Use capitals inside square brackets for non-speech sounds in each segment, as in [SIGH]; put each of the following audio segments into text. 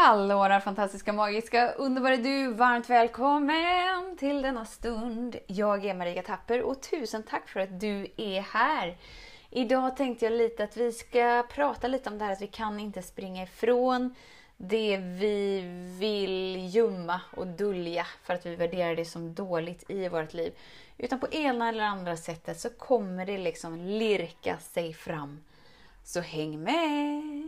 Hallå där fantastiska, magiska, underbara du! Varmt välkommen till denna stund. Jag är Marika Tapper och tusen tack för att du är här. Idag tänkte jag lite att vi ska prata lite om det här att vi kan inte springa ifrån det vi vill gömma och dölja för att vi värderar det som dåligt i vårt liv. Utan på ena eller andra sättet så kommer det liksom lirka sig fram. Så häng med!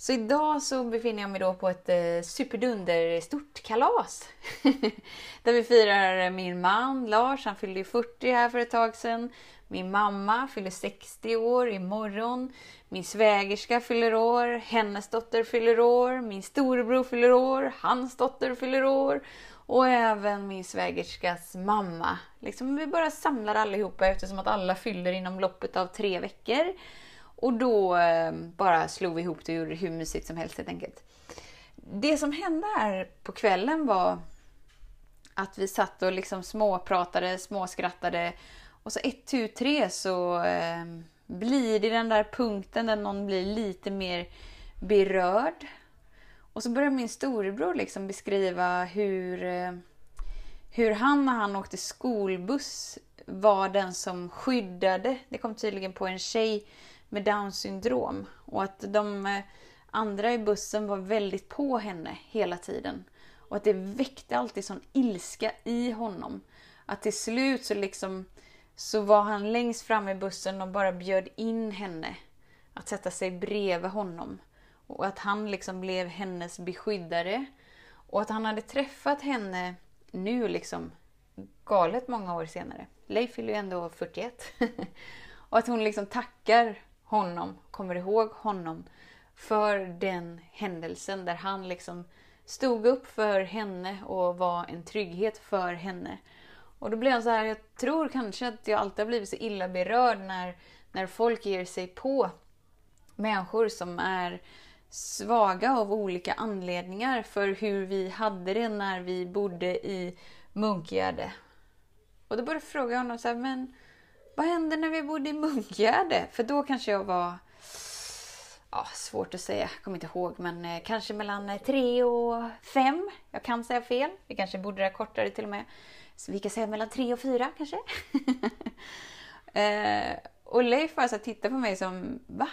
Så idag så befinner jag mig då på ett eh, superdunder stort kalas. [LAUGHS] Där vi firar min man Lars, han fyllde 40 här för ett tag sedan. Min mamma fyller 60 år imorgon. Min svägerska fyller år, hennes dotter fyller år, min storebror fyller år, hans dotter fyller år. Och även min svägerskas mamma. Liksom vi bara samlar allihopa eftersom att alla fyller inom loppet av tre veckor. Och då eh, bara slog vi ihop det och gjorde det hur mysigt som helst helt enkelt. Det som hände här på kvällen var att vi satt och liksom småpratade, småskrattade och så ett, tu, tre så eh, blir det den där punkten där någon blir lite mer berörd. Och så börjar min storebror liksom beskriva hur, eh, hur han när han åkte skolbuss var den som skyddade. Det kom tydligen på en tjej med Downs syndrom och att de eh, andra i bussen var väldigt på henne hela tiden. Och att det väckte alltid sån ilska i honom. Att till slut så liksom så var han längst fram i bussen och bara bjöd in henne att sätta sig bredvid honom. Och att han liksom blev hennes beskyddare. Och att han hade träffat henne nu liksom galet många år senare. Leif fyller ju ändå 41. [LAUGHS] och att hon liksom tackar honom, kommer ihåg honom för den händelsen där han liksom stod upp för henne och var en trygghet för henne. Och då blev jag så här, jag tror kanske att jag alltid har blivit så illa berörd när, när folk ger sig på människor som är svaga av olika anledningar för hur vi hade det när vi bodde i Munkgärde. Och då började jag fråga honom så här, men vad hände när vi bodde i Munkgärde? För då kanske jag var... Ja, svårt att säga, jag kommer inte ihåg, men eh, kanske mellan eh, tre och fem. Jag kan säga fel. Vi kanske bodde där kortare till och med. Så vi kan säga mellan tre och fyra kanske. [LAUGHS] eh, och Leif bara så på mig som, va?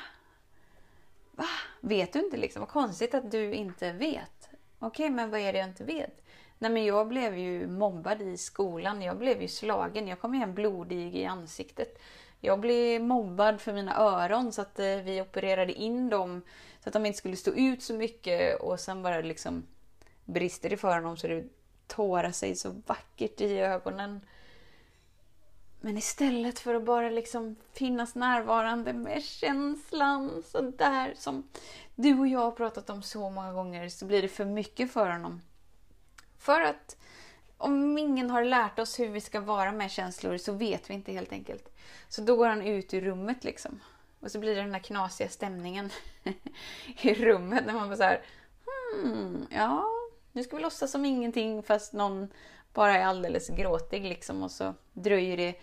Va? Vet du inte liksom? Vad konstigt att du inte vet. Okej, okay, men vad är det jag inte vet? Nej men jag blev ju mobbad i skolan. Jag blev ju slagen. Jag kom hem blodig i ansiktet. Jag blev mobbad för mina öron så att eh, vi opererade in dem så att de inte skulle stå ut så mycket och sen bara liksom brister det för honom så det tårar sig så vackert i ögonen. Men istället för att bara liksom finnas närvarande med känslan sådär som du och jag har pratat om så många gånger så blir det för mycket för honom. För att om ingen har lärt oss hur vi ska vara med känslor så vet vi inte helt enkelt. Så då går han ut ur rummet liksom. Och så blir det den där knasiga stämningen [LAUGHS] i rummet när man bara så här, hmm, ja, nu ska vi låtsas som ingenting fast någon bara är alldeles gråtig liksom och så dröjer det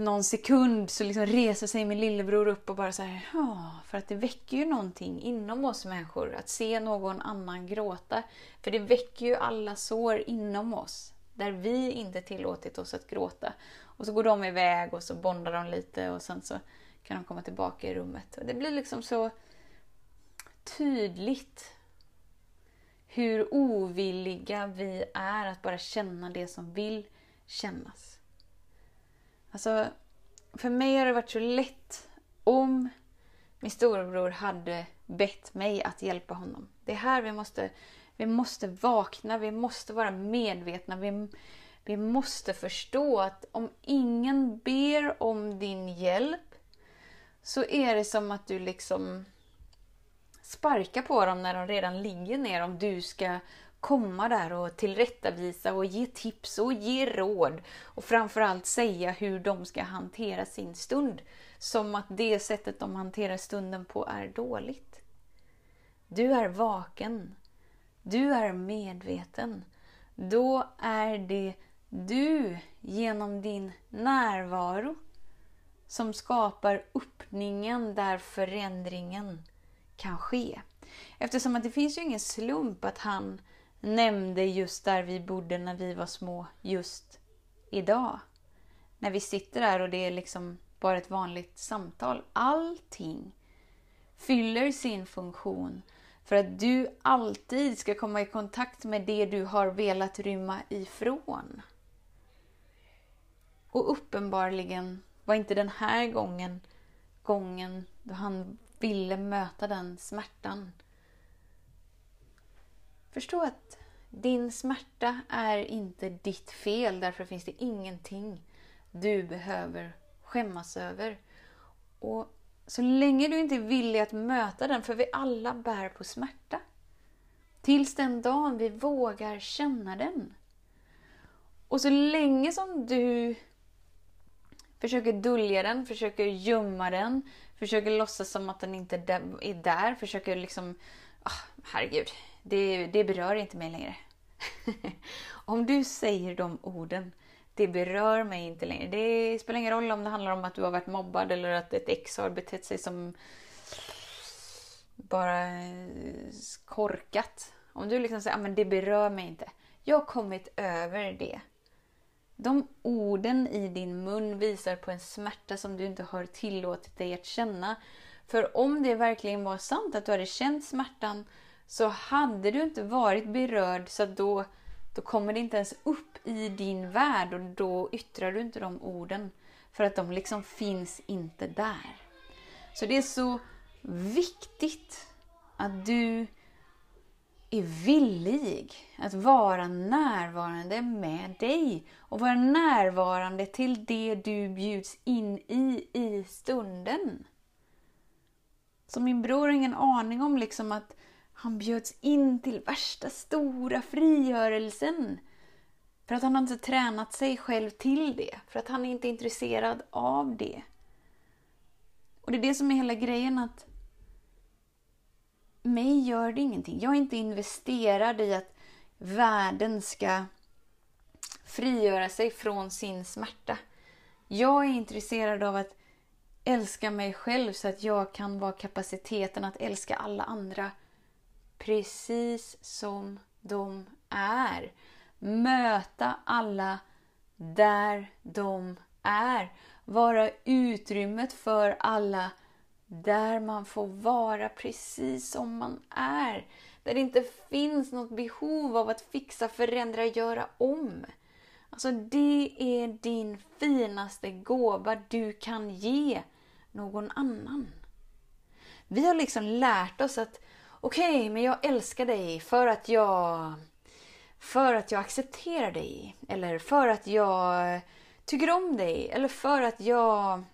någon sekund så liksom reser sig min lillebror upp och bara så här, ja, för att det väcker ju någonting inom oss människor att se någon annan gråta. För det väcker ju alla sår inom oss där vi inte tillåtit oss att gråta. Och så går de iväg och så bondar de lite och sen så kan de komma tillbaka i rummet. Och det blir liksom så tydligt hur ovilliga vi är att bara känna det som vill kännas. Alltså, för mig har det varit så lätt om min storebror hade bett mig att hjälpa honom. Det är här vi måste, vi måste vakna, vi måste vara medvetna. Vi, vi måste förstå att om ingen ber om din hjälp så är det som att du liksom sparkar på dem när de redan ligger ner om du ska komma där och tillrättavisa och ge tips och ge råd och framförallt säga hur de ska hantera sin stund. Som att det sättet de hanterar stunden på är dåligt. Du är vaken. Du är medveten. Då är det du genom din närvaro som skapar öppningen där förändringen kan ske. Eftersom att det finns ju ingen slump att han nämnde just där vi bodde när vi var små just idag. När vi sitter där och det är liksom bara ett vanligt samtal. Allting fyller sin funktion för att du alltid ska komma i kontakt med det du har velat rymma ifrån. Och uppenbarligen var inte den här gången gången då han ville möta den smärtan. Förstå att din smärta är inte ditt fel, därför finns det ingenting du behöver skämmas över. Och så länge du inte är villig att möta den, för vi alla bär på smärta. Tills den dagen vi vågar känna den. Och så länge som du försöker dölja den, försöker gömma den, försöker låtsas som att den inte är där, försöker liksom... Oh, herregud, det, det berör inte mig längre. [LAUGHS] Om du säger de orden det berör mig inte längre. Det spelar ingen roll om det handlar om att du har varit mobbad eller att ett ex har betett sig som bara eh, korkat. Om du liksom säger att ah, det berör mig inte. Jag har kommit över det. De orden i din mun visar på en smärta som du inte har tillåtit dig att känna. För om det verkligen var sant att du hade känt smärtan så hade du inte varit berörd så då då kommer det inte ens upp i din värld och då yttrar du inte de orden. För att de liksom finns inte där. Så det är så viktigt att du är villig att vara närvarande med dig och vara närvarande till det du bjuds in i i stunden. Så min bror har ingen aning om liksom att han bjöds in till värsta stora frigörelsen. För att han har inte tränat sig själv till det. För att han är inte intresserad av det. Och det är det som är hela grejen att mig gör det ingenting. Jag är inte investerad i att världen ska frigöra sig från sin smärta. Jag är intresserad av att älska mig själv så att jag kan vara kapaciteten att älska alla andra precis som de är. Möta alla där de är. Vara utrymmet för alla där man får vara precis som man är. Där det inte finns något behov av att fixa, förändra, göra om. Alltså det är din finaste gåva du kan ge någon annan. Vi har liksom lärt oss att okej, okay, men jag älskar dig för att jag för att jag accepterar dig. Eller för att jag tycker om dig. Eller för att jag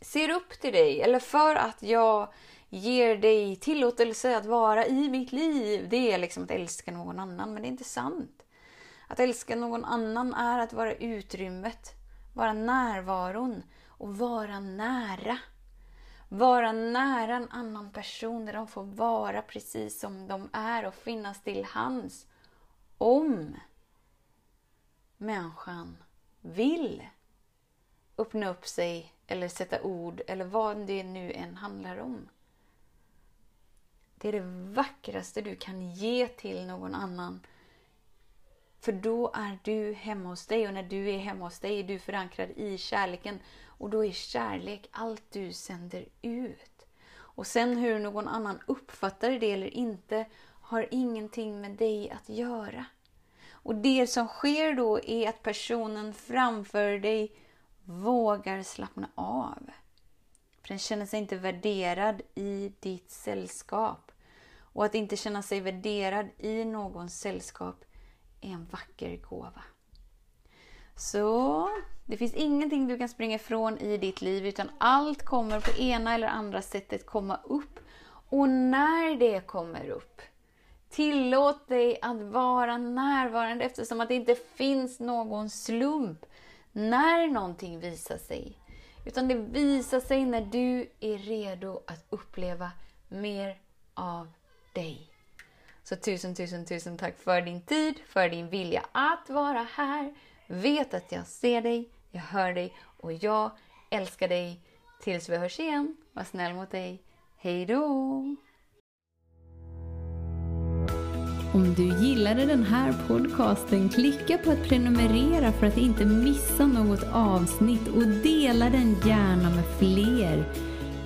ser upp till dig. Eller för att jag ger dig tillåtelse att vara i mitt liv. Det är liksom att älska någon annan, men det är inte sant. Att älska någon annan är att vara utrymmet, vara närvaron och vara nära. Vara nära en annan person där de får vara precis som de är och finnas till hands. Om människan vill öppna upp sig eller sätta ord eller vad det nu än handlar om. Det är det vackraste du kan ge till någon annan. För då är du hemma hos dig och när du är hemma hos dig är du förankrad i kärleken och då är kärlek allt du sänder ut. Och sen hur någon annan uppfattar det eller inte har ingenting med dig att göra. Och det som sker då är att personen framför dig vågar slappna av. För den känner sig inte värderad i ditt sällskap. Och att inte känna sig värderad i någons sällskap är en vacker gåva. Så det finns ingenting du kan springa ifrån i ditt liv utan allt kommer på ena eller andra sättet komma upp Och när det kommer upp, tillåt dig att vara närvarande eftersom att det inte finns någon slump när någonting visar sig. Utan det visar sig när du är redo att uppleva mer av dig. Så tusen, tusen, tusen tack för din tid, för din vilja att vara här. Vet att jag ser dig, jag hör dig och jag älskar dig. Tills vi hörs igen, var snäll mot dig. Hej då! Om du gillade den här podcasten, klicka på att prenumerera för att inte missa något avsnitt och dela den gärna med fler.